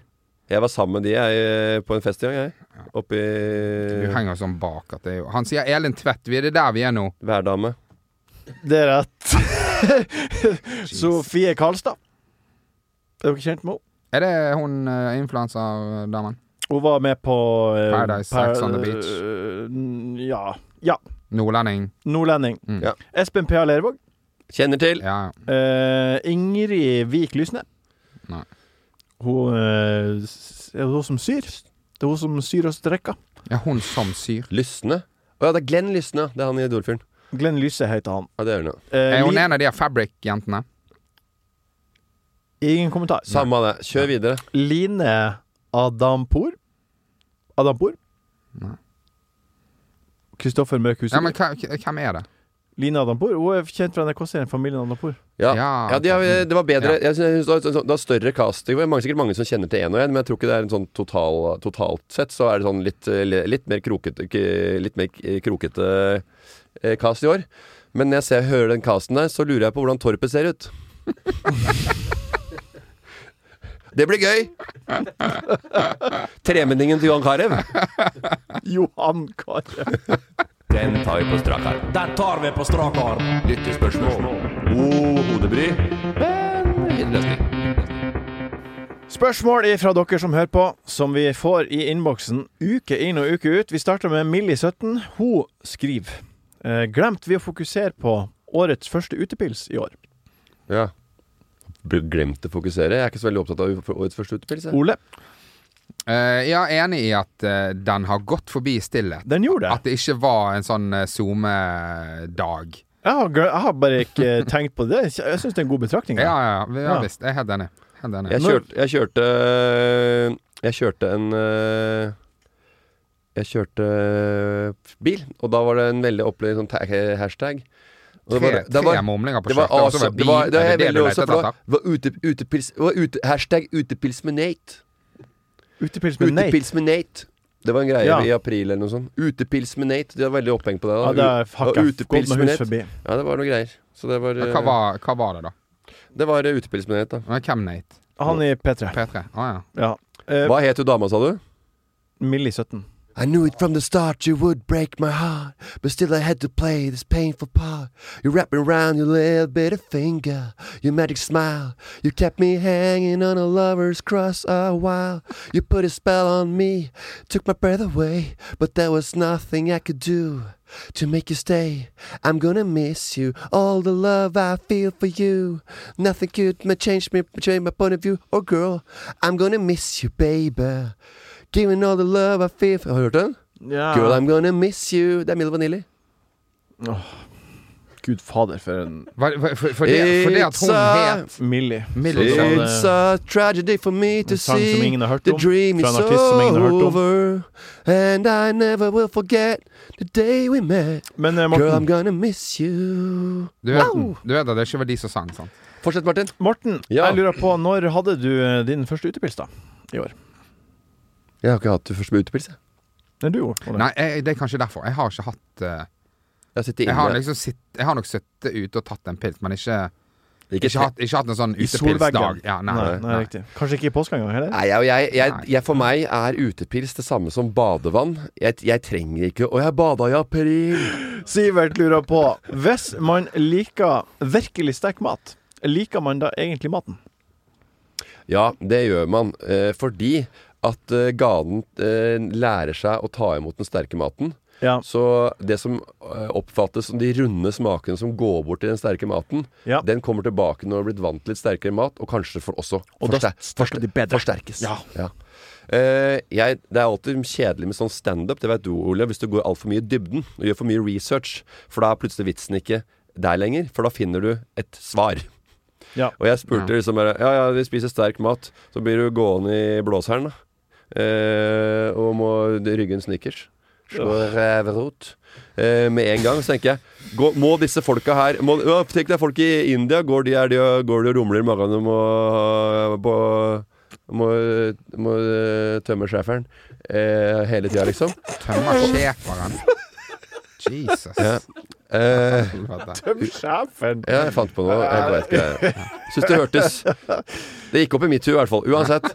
Jeg var sammen med de jeg, eh, på en fest en gang, jeg. Oppi Du henger sånn bak at det er jo Han sier Elin Tvedt. Vi er det der vi er nå. Værdame. Det er rett. Sofie Karlstad. Er dere kjent med henne? Er det hun uh, influensadamen? Hun var med på uh, Paradise, Sex on the Beach. Uh, ja. ja. Nordlending. Nordlending. Mm. Ja. Espen P.A. Lervåg. Kjenner til. Ja. Uh, Ingrid Vik Lysne. Nei. Hun eh, er det hun som syr. Det er hun som syr og strekker. Ja, hun som syr. Lysne. Å ja, det er Glenn Lysne. Det er han i Idol-fyren. Glenn Lyse heter han. Ja, det er hun, ja. Eh, Er hun Li- en av de her Fabric-jentene? Ingen kommentar. Samme det. Kjør videre. Line Adampour. Adampour? Nei. Kristoffer Mørkhus. Ja, men hva- hvem er det? Line Adampour. Hun er kjent fra NRK-serien Familien Adampour. Ja, Ja, ja de har, det var bedre Ja. Jeg synes det, var, det var større cast. Det er sikkert mange som kjenner til én og én, men jeg tror ikke det er en sånn total, totalt sett så er det sånn litt, eh, litt mer krokete Litt mer krokete eh, cast i år. Men når jeg ser, hører den casten der, så lurer jeg på hvordan Torpet ser ut. Det blir gøy! Tremenningen til Johan Carew. Johan Carew. Den tar vi på strak arm. Den tar vi på strak arm. Lyttespørsmål. God hodebry. Men fin løsning. Spørsmål fra dere som hører på, som vi får i innboksen uke inn og uke ut. Vi starter med Millie17. Hun skriver Glemte vi å fokusere på årets første utepils i år? Ja. Glemt å fokusere. Jeg er ikke så veldig opptatt av årets første utepils. jeg. Ole? Eh, jeg er enig i at uh, den har gått forbi stillhet. Den gjorde det. At det ikke var en sånn uh, SoMe-dag. Jeg har, jeg har bare ikke tenkt på det. Jeg syns det er en god betraktning. Ja, ja, ja, vi har Ja. visst. Jeg er helt enig. Helt enig. Jeg, kjørte, jeg kjørte Jeg kjørte en Jeg kjørte bil, og da var det en veldig opplevd sånn tag, hashtag. Det var- det tre var- mumlinger på Det var awesome. var Det var, det var, det var det var ute, Hashtag utepils med Nate. Utepils med Nate. Utepils med Nate. Det var en greie Ja. i april eller noe sånt. Utepils med Nate. De var veldig opphengt på det. da. Ja, det og utepils gått med hus Nate. forbi. Ja, det var noe greier. Så det var, Ja, Hva øh, var, hva var det, da? det var øh, utepils med Nate, da. Hvem Nate? Han i P3. P3? Å ja. Ja. Eh, Hva het hun dama, sa du? Millie 17. I knew it from the start you would break my heart, but still I had to play this painful part. You wrapped me around your little bit of finger, your magic smile. You kept me hanging on a lover's cross a while. You put a spell on me, took my breath away, but there was nothing I could do to make you stay. I'm gonna miss you, all the love I feel for you. Nothing could change me, change my point of view. Oh girl, I'm gonna miss you, baby. Giving all the love I feel Har du hørt den? Ja. Girl, I'm gonna miss you. Det er Milli Vanilli. Gud fader, for en for, For, for, det, for det at hun a- het Millie. Millie, It's a tragedy for me to see The dream is over And I never will forget The day we met Men eh, Girl, I'm gonna miss you du vet, du vet at det ikke var de som sang, sant? Fortsett, Martin. Morten Ja. jeg lurer på, når hadde du eh, din første utepils, da? I år? Jeg har ikke hatt det først med utepils. jeg. Nei, du gjorde Ole. Nei, jeg, det er kanskje derfor. Jeg har ikke hatt eh, Jeg har jeg, har liksom sitt, jeg har nok sittet ute og tatt en pils, men ikke Ikke ikke, hatt, ikke hatt en sånn utepilsdag. Ja, nei, nei, nei, nei. Kanskje ikke i påska engang heller? Nei, jeg, jeg, jeg, jeg, for meg er utepils det samme som badevann. Jeg, jeg trenger ikke Å, jeg bada i april. Sivert lurer på Hvis man liker virkelig sterk mat, liker man da egentlig maten? Ja, det gjør man. Eh, fordi at uh, ganen uh, lærer seg å ta imot den sterke maten. Ja. Så det som eh, oppfattes som de runde smakene som går bort til den sterke maten, Ja. den kommer tilbake når du har blitt vant til litt sterkere mat, og kanskje for også Og forster forster- de bedre. forsterkes. Ja. Eh, jeg, det er alltid kjedelig med sånn standup, det vet du, Ole, hvis du går altfor mye i dybden og gjør for mye research. For da er plutselig vitsen ikke der lenger, for da finner du et svar. Ja. Og jeg spurte Ja. liksom bare Ja, ja, vi spiser sterk mat. Så blir du gående i blåseren, da. Eh, og må rygge en Snickers. Slå ræverot. Eh, med en gang så tenker jeg gå, Må disse folka her må, ja, Tenk deg folk i India. Går de, er de, går de og rumler i magen og må, på, må, må eh, tømme schæferen eh, hele tida, liksom? Tømme schæferen. Jesus. Ja. Eh, Tøm sjefen! ja, jeg fant på noe. Jeg vet ikke. Syns det hørtes Det gikk opp i mitt hue, i hvert fall. Uansett.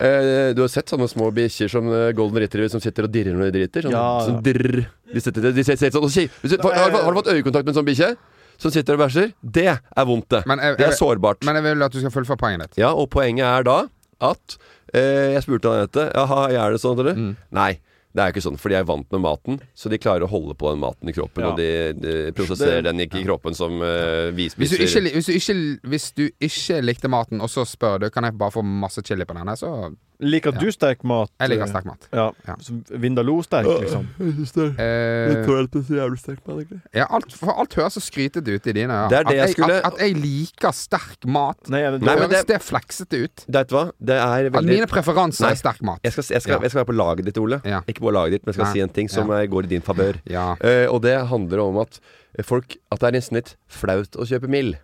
Eh, du har sett sånne små bikkjer som eh, golden retriever som sitter og dirrer når de driter? Sånn, Ja. sånn drrr. De sitter, de sitter sånn og sier du- har, har du fått øyekontakt med en sånn bikkje som sitter og bæsjer? Det er vondt, det. Jeg- det er sårbart. Men jeg vil at du skal fullføre poenget ditt. Ja, og poenget er da at eh, Jeg spurte Anette Jaha, er det sånn, eller? Mm. Nei. Det er ikke sånn, for de er vant med maten, så de klarer å holde på den maten i kroppen. Ja. Og de, de prosesserer den ikke i kroppen som uh, vi Hvis du, spiser. ikke, hvis, du ikke, hvis du ikke likte maten, og så spør du Kan jeg bare få masse chili på denne, så Liker du sterk mat? Jeg liker sterk mat. Ja. Ja. Vindaloo-sterk, liksom. eh, så jævlig sterk mat, egentlig. ja, alt, For alt høres så skrytete ut i dine øyne. Det er at, jeg skulle- at, at jeg liker sterk mat. Nei, jeg, Nei, men høres det- det fleksete ut? Vet du hva? Det er At veldig mine preferanser Nei. er sterk mat. jeg skal, jeg, skal, jeg skal være på laget ditt, Ole. Ja. Ikke på laget ditt, men jeg skal Nei. si en ting som Ja. eh, går i din favør. Ja. Eh, og det handler om at folk At det er nesten litt flaut å kjøpe mild.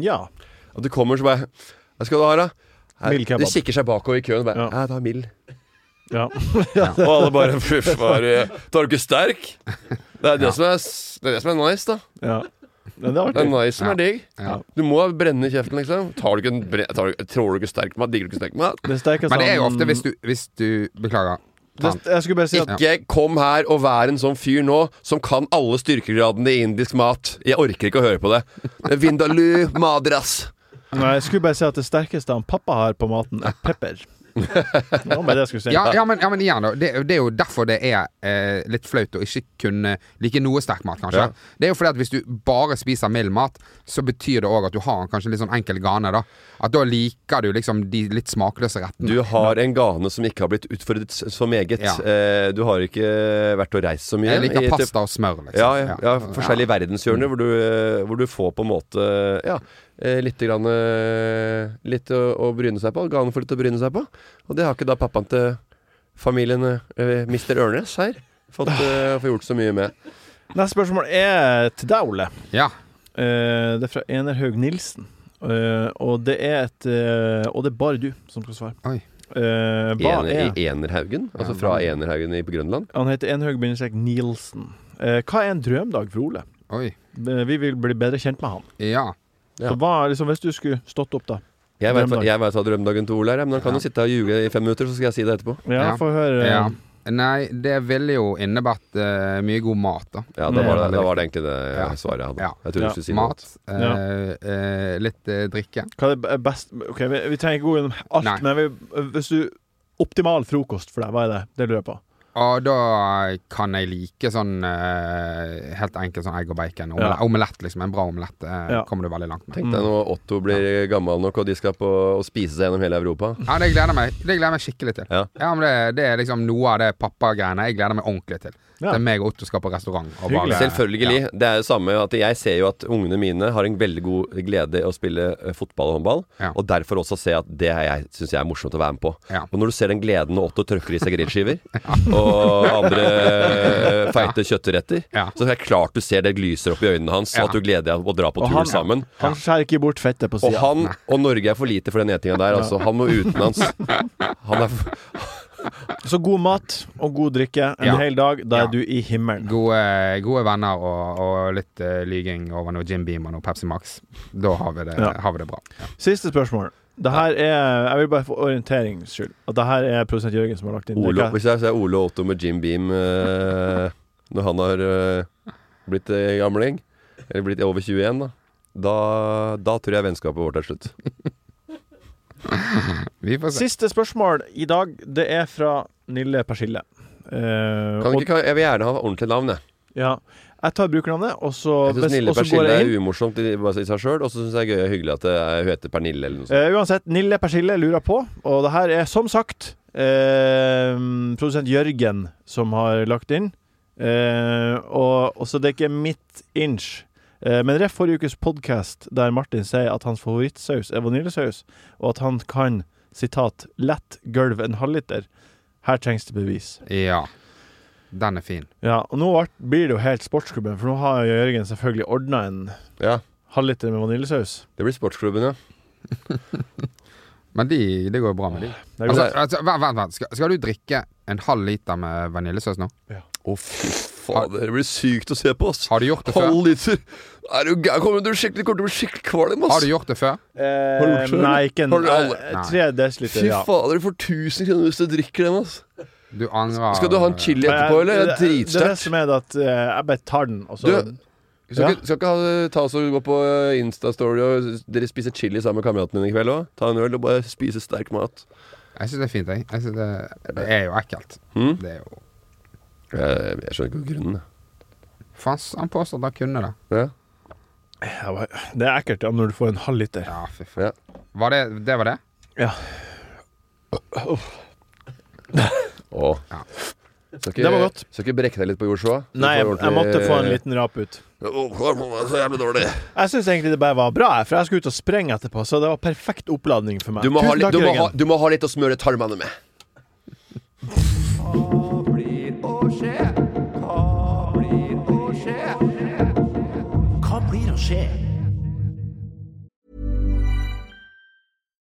ja. At du kommer så bare Hva skal du ha, da? Her- Mild kebab. De kikker seg bakover i køen og bare Ja. Ja, er mild. ja. Og alle bare Fy faen, Tar du ikke sterk? Det er det, som, er, s- det er det som er nice, da. ja. Men det er Det er artig. nice som Ja. er digg. Ja. Du må brenne i kjeften, liksom. Tar du ikke en bre tar du, tror du ikke sterk mat? Digger du ikke sterk mat? Det sterkeste Men det er jo ofte hvis du, hvis du Beklager. Det, Jeg skulle bare si at Ikke kom her og vær en sånn fyr nå som kan alle styrkegradene i indisk mat. Jeg orker ikke å høre på det. Vindaloo, madras. Nei, jeg skulle bare si at det sterkeste han pappa har på maten, er pepper. Det var bare det jeg skulle si. Ja, ja, men, ja, men igjen, da. Det, det er jo derfor det er eh, litt flaut å ikke kunne like noe sterk mat, kanskje. Ja. Det er jo fordi at hvis du bare spiser mild mat, så betyr det òg at du har kanskje litt sånn enkel gane, da. At da liker du liksom de litt smakløse rettene. Du har en gane som ikke har blitt utfordret så meget. Ja. Eh, du har ikke vært og reist så mye. Jeg liker i- pasta og smør, liksom. Ja, ja, ja forskjellige verdenshjørner hvor du, eh, hvor du får på en måte Ja, litt grann eh, Litt å, å bryne seg på. Gane for litt å bryne seg på. Og det har ikke da pappaen til familien eh, Mr. Ørnes her fått, eh, fått gjort så mye med. Neste spørsmål er til deg, Ole. Ja. Eh, det er fra Enerhaug Nilsen. Uh, og det er et uh, Og det er bare du som skal svare. Oi. Uh, Ener, er I Enerhaugen. Altså fra Enerhaugen i, på Grønland. Han heter Enhaug-Nielsen. Eh, hva er en drømdag for Ole? Oi. Eh, vi vil bli bedre kjent med han. Ja. Ja. Så hva, liksom, Hvis du skulle stått opp, da? Jeg vet, Drømmedag. jeg vet hva drømmedagen til Ole er, men han kan jo sitte og ljuge i fem minutter, så skal jeg si det etterpå. Ja, Ja. få høre. ja. Nei, det ville jo innebært uh, mye god mat, da. Ja, da var det, da var det egentlig det Ja. svaret jeg hadde. Ja. Jeg trodde Ja. du skulle si mat. Mat. ja. uh, litt eh, drikke. Hva er det best Ok, vi, vi trenger ikke gå gjennom alt, Nei. men vi, hvis du Optimal frokost for deg, hva er det? Det lurer jeg på. Og da kan jeg like sånn eh, helt enkelt sånn egg og bacon. Omelett, Ja. Omelett, liksom. En bra omelett eh, Ja. kommer du veldig langt med. Tenk deg når Otto blir gammel nok og de skal på å spise seg gjennom hele Europa. Ja, det gleder jeg meg Det gleder jeg meg skikkelig til. Ja. men det, det er liksom noe av det pappagreiene jeg gleder meg ordentlig til. Ja. Det er meg og Otto skal på restaurant. Og. Selvfølgelig. Det er det samme at jeg ser jo at ungene mine har en veldig god glede i å spille eh, fotball og håndball. Ja. Og derfor også se at det er jeg syns jeg er morsomt å være med på. Ja. Og når du ser den gleden når Otto trøkker i seg grillskiver og andre eh, feite kjøttretter, Ja. så er det klart du ser det lyser opp i øynene hans, Ja. at du gleder deg å dra på Og tur han- sammen. Han skjærer ikke bort fettet på Og han og Norge er for lite for den etinga der, altså. Han må utenlands. Han er f- Så god mat og god drikke en Ja. hel dag, da Ja. er du i himmelen. Gode, gode venner og, og litt uh, lyging over noe Jim Beam og noe Pepsi Max. Da har vi det, Ja. har vi det bra. Ja. Siste spørsmål. Det her er Jeg vil bare for orienterings skyld at det her er produsent Jørgen som har lagt inn ikke- hvis jeg ser Ole Otto med Jim Beam uh, når han har uh, blitt gamling, eller blitt over 21, da, da, da tror jeg vennskapet vårt er slutt. Vi får se. Siste spørsmål i dag, det er fra Nille Persille. Eh, Kan og- ikke, jeg vil gjerne ha ordentlig navn, jeg. ja, jeg tar brukernavnet, og så, Jeg syns Nille og så går Persille jeg er umorsomt i, bare i seg sjøl, og så syns jeg det er gøy og hyggelig at det er, hun heter Pernille eller noe sånt. Eh, uansett, Nille Persille lurer på, og det her er som sagt eh, produsent Jørgen som har lagt inn. Eh, og, og så det er ikke mitt inch. Eh, men ref forrige ukes podkast der Martin sier at hans favorittsaus er vaniljesaus, og at han kan sitat 'lett gulv en halvliter'. Her trengs det bevis. Ja. Den er fin. Ja, og nå blir det jo helt sportsklubben, for nå har Jørgen selvfølgelig ordna en Ja, halvliter med vaniljesaus. det blir sportsklubben, ja. Men de, det går jo bra med de. Altså, altså, vent, vent. Skal, skal du drikke en halv liter med vaniljesaus nå? Å, fy fader. Det blir sykt å se på, ass. Har du gjort det før? Halv liter. Er du gæren? Kommer du skikkelig, kort til å bli skikkelig kvalm, ass. Har du gjort det før? Eh, Har du gjort det? nei, ikke en du Tre desiliter, Fy ja. fader, du får 1000 kroner hvis du drikker den, ass. Du angrer Skal du ha en chili etterpå, eller? Det, Det er det, det det som er det at eh, jeg bare tar den, og så Du, Skal Ja. ikke, skal ikke ha, ta oss og gå på eh, Insta-story og dere spiser chili sammen med kameratene dine i kveld òg? Ta en øl og bare spise sterk mat. Jeg syns det er fint, jeg. jeg synes det, det er jo ekkelt. Mm? Det er jo Jeg, jeg skjønner ikke grunnen. Fanns Faen, han påstår at han kunne det. Ja. Ja, hva- Det er ekkelt ja, når du får en halv liter. Ja, fy faen. Var det det? var det? Ja. Åh. Skal ikke, Det var godt. Skal ikke brekke deg litt på Joshua? Nei, jeg, jeg måtte få en liten rap ut. Så jævlig dårlig. Jeg syns egentlig det bare var bra, for jeg skulle ut og sprenge etterpå, så det var perfekt oppladning for meg. Du må, ha, takk, du, må ha, du må ha litt å smøre tarmene med. Hva blir å skje?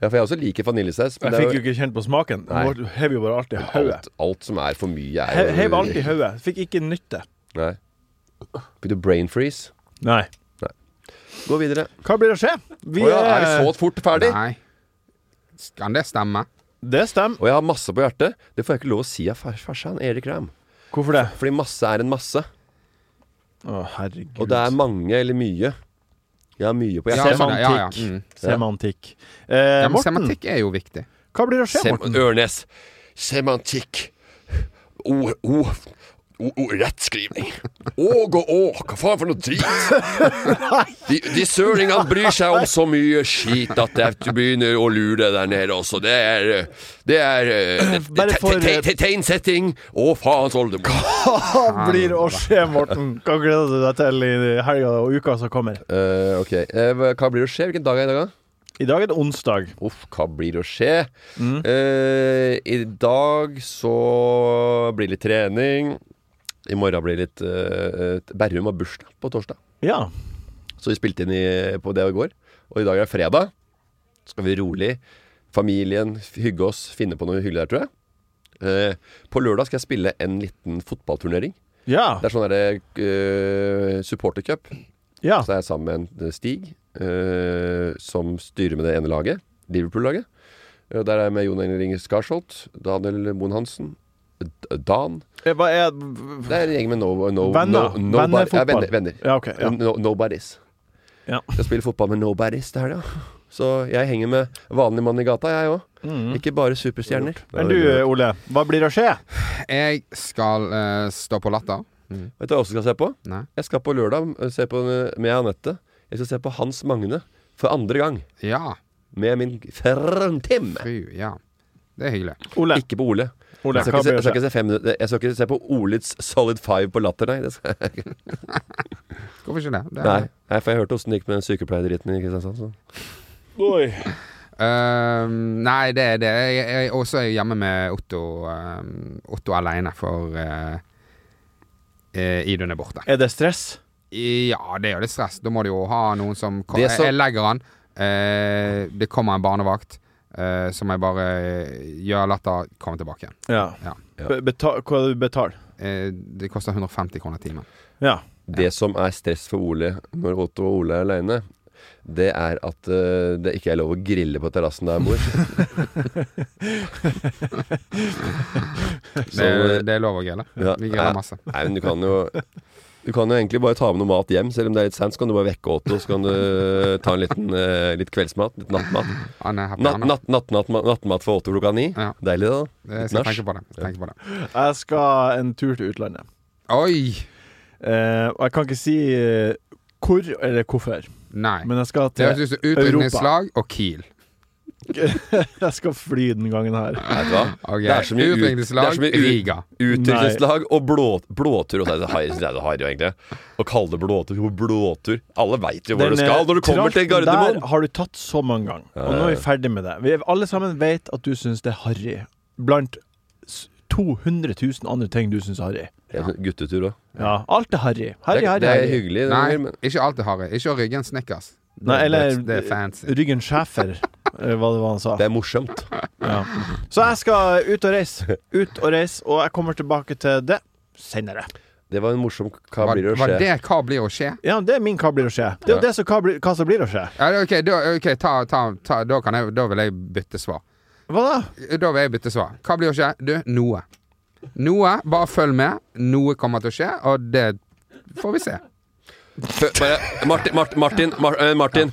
Ja, for jeg også liker vaniljesaus. Jeg fikk jo ikke kjent på smaken. Du hev jo bare alt i hodet. alt, alt som er for mye, er jo Hev alt i hodet. Fikk ikke nytte. Nei. Fikk du brain freeze? Nei. Nei. Gå videre. Hva blir det å skje? Vi oh, ja, er vi så fort ferdig? Nei. Kan det stemme? Det stemmer. Og jeg har masse på hjertet. Det får jeg ikke lov å si av far farsan Erik Ram. Hvorfor det? Fordi masse er en masse. Å, herregud. Og det er mange eller mye. Har mye på Ja, hjertet. ja, ja. Semantikk. Mm. Semantikk. Eh, Ja, men Morten, semantikk er jo viktig. hva blir det å skje, Sem Morten? Ørnes. Semantikk. O, o, o, o, rettskrivning. Åg og å, hva faen for noe drit? De, de sølingene bryr seg om så mye skit at du begynner å lure der nede også. Det er Det er eh, Tegnsetting og faens oldemor. Hva blir å skje, Morten? Hva gleder du deg til i helga og uka som kommer? Uh, ok, uh, hva blir å skje? Hvilken dag er det i dag, da? I dag er det onsdag. Uff, hva blir det å skje? Mm. Eh, I dag så blir det litt trening. I morgen blir litt uh, Berrum har bursdag på torsdag. Ja. Så vi spilte inn i, på det i går. Og i dag er fredag. Så skal vi rolig. Familien, hygge oss, finne på noe hyggelig der, tror jeg. Uh, på lørdag skal jeg spille en liten fotballturnering. Ja. Det er sånn derre uh, supportercup. Ja. Så er jeg sammen med en Stig, uh, som styrer med det ene laget. Liverpool-laget. Der er jeg med Jon Engling Skarsholt, Daniel Moen Hansen, Dan. Eh, Hva er Det er en gjeng med no, no, Venner. no, no Venner-fotball. Ja, venner. venner. Ja, okay, ja. No, nobodies. Ja. Jeg spiller fotball med nobodies til helga. Så jeg henger med vanlig mann i gata, jeg òg. Mm. Ikke bare superstjerner. Men du, Ole, hva blir det å skje? Jeg skal uh, stå på Latter. Mm. Vet du hva jeg også skal se på? Nei. Jeg skal på lørdag eh, se på med Anette. Jeg skal se på Hans Magne for andre gang. Ja. Med min frøntim. Fy, ja. Det er hyggelig. Ole. Ikke på Ole. Ole, jeg, skal ikke se, jeg, skal ikke se fem, minutter- jeg skal ikke se på Olits Solid Five på Latter, nei. Det skal jeg ikke. Hvorfor ikke det? det er- Nei, for jeg hørte åssen det gikk med den sykepleierdritten i Kristiansand. Så. Oi. Uh, nei, det er det. Jeg, jeg også er jeg hjemme med Otto uh, Otto aleine, for uh, uh, Idun er borte. Er det stress? Ja, det er jo litt stress. Da må du jo ha noen som kom, Det som- Jeg legger han. Eh, det kommer en barnevakt. Eh, så må jeg bare gjøre latter, komme tilbake igjen. Ja. Ja. Hva er det du betaler? Uh, det koster 150 kroner timen. Ja. Det som er stress for Ole når Otto og Ole er aleine, det er at uh, det ikke er lov å grille på terrassen der jeg bor. Det, det er lov å grille. Ja. Vi griller masse. Nei, men du kan jo Du kan jo egentlig bare ta med noe mat hjem. Selv om det er litt sent, så kan du bare vekke Otto, så kan du ta en liten uh, litt kveldsmat. Litt nattmat. Nattmat happy, Natt, natt, natt, nattmat, nattmat for Otto klokka ni. Ja. Deilig, da. Jeg skal på det. Tenke på det. Jeg skal en tur til utlandet. Oi! Eh, og jeg kan ikke si eh, hvor eller hvorfor, Nei. men jeg skal til Europa. utdrikningslag og Kiel. jeg skal fly den gangen her. Vet du hva? Ok, Det er så mye, ut, det utdrikningslag, er så mye ut, Riga. utdrikningslag og blå, blåtur. Og det er det harry, egentlig. Å kalle det blåtur. Jo, blåtur. Alle veit jo hvor du skal når du kommer til Gardermoen. Der har du tatt så mange ganger, og nå er vi ferdig med det. Vi alle sammen vet at du syns det er harry. Blant 200 000 andre ting du syns er harry. Ja, Guttetur òg. Ja, alt er harry. Harry, harry, det er hyggelig. Nei, men- ikke alt er harry. Ikke å rygge en Snickers. Nei, eller det, det er fancy. Ryggen Schæfer, hva det var han sa. Det er morsomt. Ja. Så jeg skal ut og reise. Ut og reise, og jeg kommer tilbake til det senere. Det var en morsom Hva Var, blir å å var skje? det hva blir å skje? Ja, det er min hva blir å skje. Det er jo det som hva, blir, hva som blir å skje. Ja, ok, da, okay, ta, ta, ta, da, kan jeg, da vil jeg bytte svar. Hva da? Da vil jeg bytte svar. Hva blir å skje? Du, noe. Noe. Bare følg med. Noe kommer til å skje, og det får vi se. Bare, Martin, Martin, Martin, Mar eh, Martin.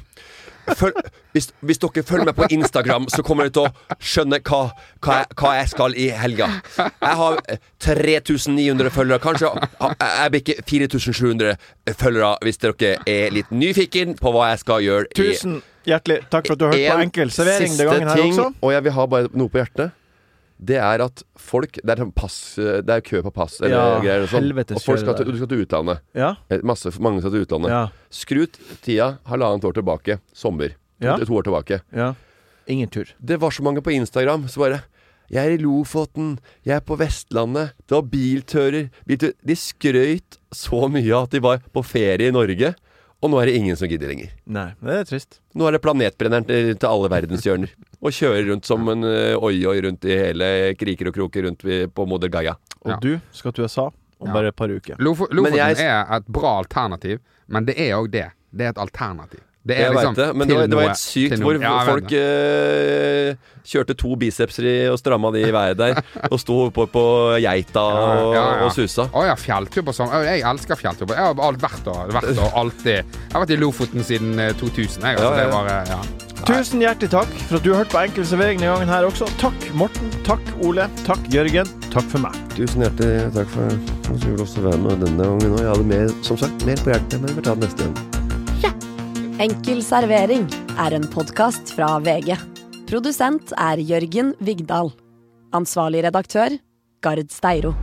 Følg, hvis, hvis dere følger meg på Instagram, så kommer dere til å skjønne hva, hva, jeg, hva jeg skal i helga. Jeg har eh, 3900 følgere. Kanskje Jeg jeg bikker 4700 følgere hvis dere er litt nyfiken på hva jeg skal gjøre. i- Tusen hjertelig takk for at du har hørt på Enkel servering den gangen her også. Og jeg vil ha bare noe på hjertet. Det er at folk Det er, sånn pass, det er kø på pass eller Ja, greier og sånn. Og folk skal til, du skal til utlandet. Ja. Eh, Masse, mange skal til utlandet. Ja. Skrut tida halvannet år tilbake. Sommer. To, Ja. to år tilbake. ja. Ingen tur. Det var så mange på Instagram som bare Jeg er i Lofoten. Jeg er på Vestlandet. Det var biltører. biltører. De skrøyt så mye at de var på ferie i Norge. Og nå er det ingen som gidder lenger. Nei, det er trist. Nå er det planetbrenneren til alle verdenshjørner. Og kjører rundt som en eh, oi-oi rundt i hele kriker og kroker rundt på Moder Gaia. Og Ja. du skal til USA om Ja. bare et par uker. Lofo Lofoten jeg- er et bra alternativ, men det er òg det. Det er et alternativ. Det er Jeg liksom veit det, men det var, det var helt sykt hvor Ja, folk eh, kjørte to bicepser i, og stramma de i været der. og sto på, på geita og, Ja, ja, ja. og susa. Å ja, fjelltur på sånn. Jeg elsker fjelltur. Jeg har alt vært og, vært og alltid Jeg har vært i Lofoten siden eh, 2000. Jeg, altså, Ja, ja. Det var, ja. Tusen hjertelig takk for at du har hørt på Enkel servering denne gangen her også. Takk Morten, takk Ole, takk Jørgen, takk for meg. Tusen hjertelig takk for at du ville også være med denne gangen òg. Jeg hadde mer, som sagt, mer på hjertet, men vi får ta det neste gang. Enkel servering er en podkast fra VG. Produsent er Jørgen Vigdal. Ansvarlig redaktør, Gard Steiro.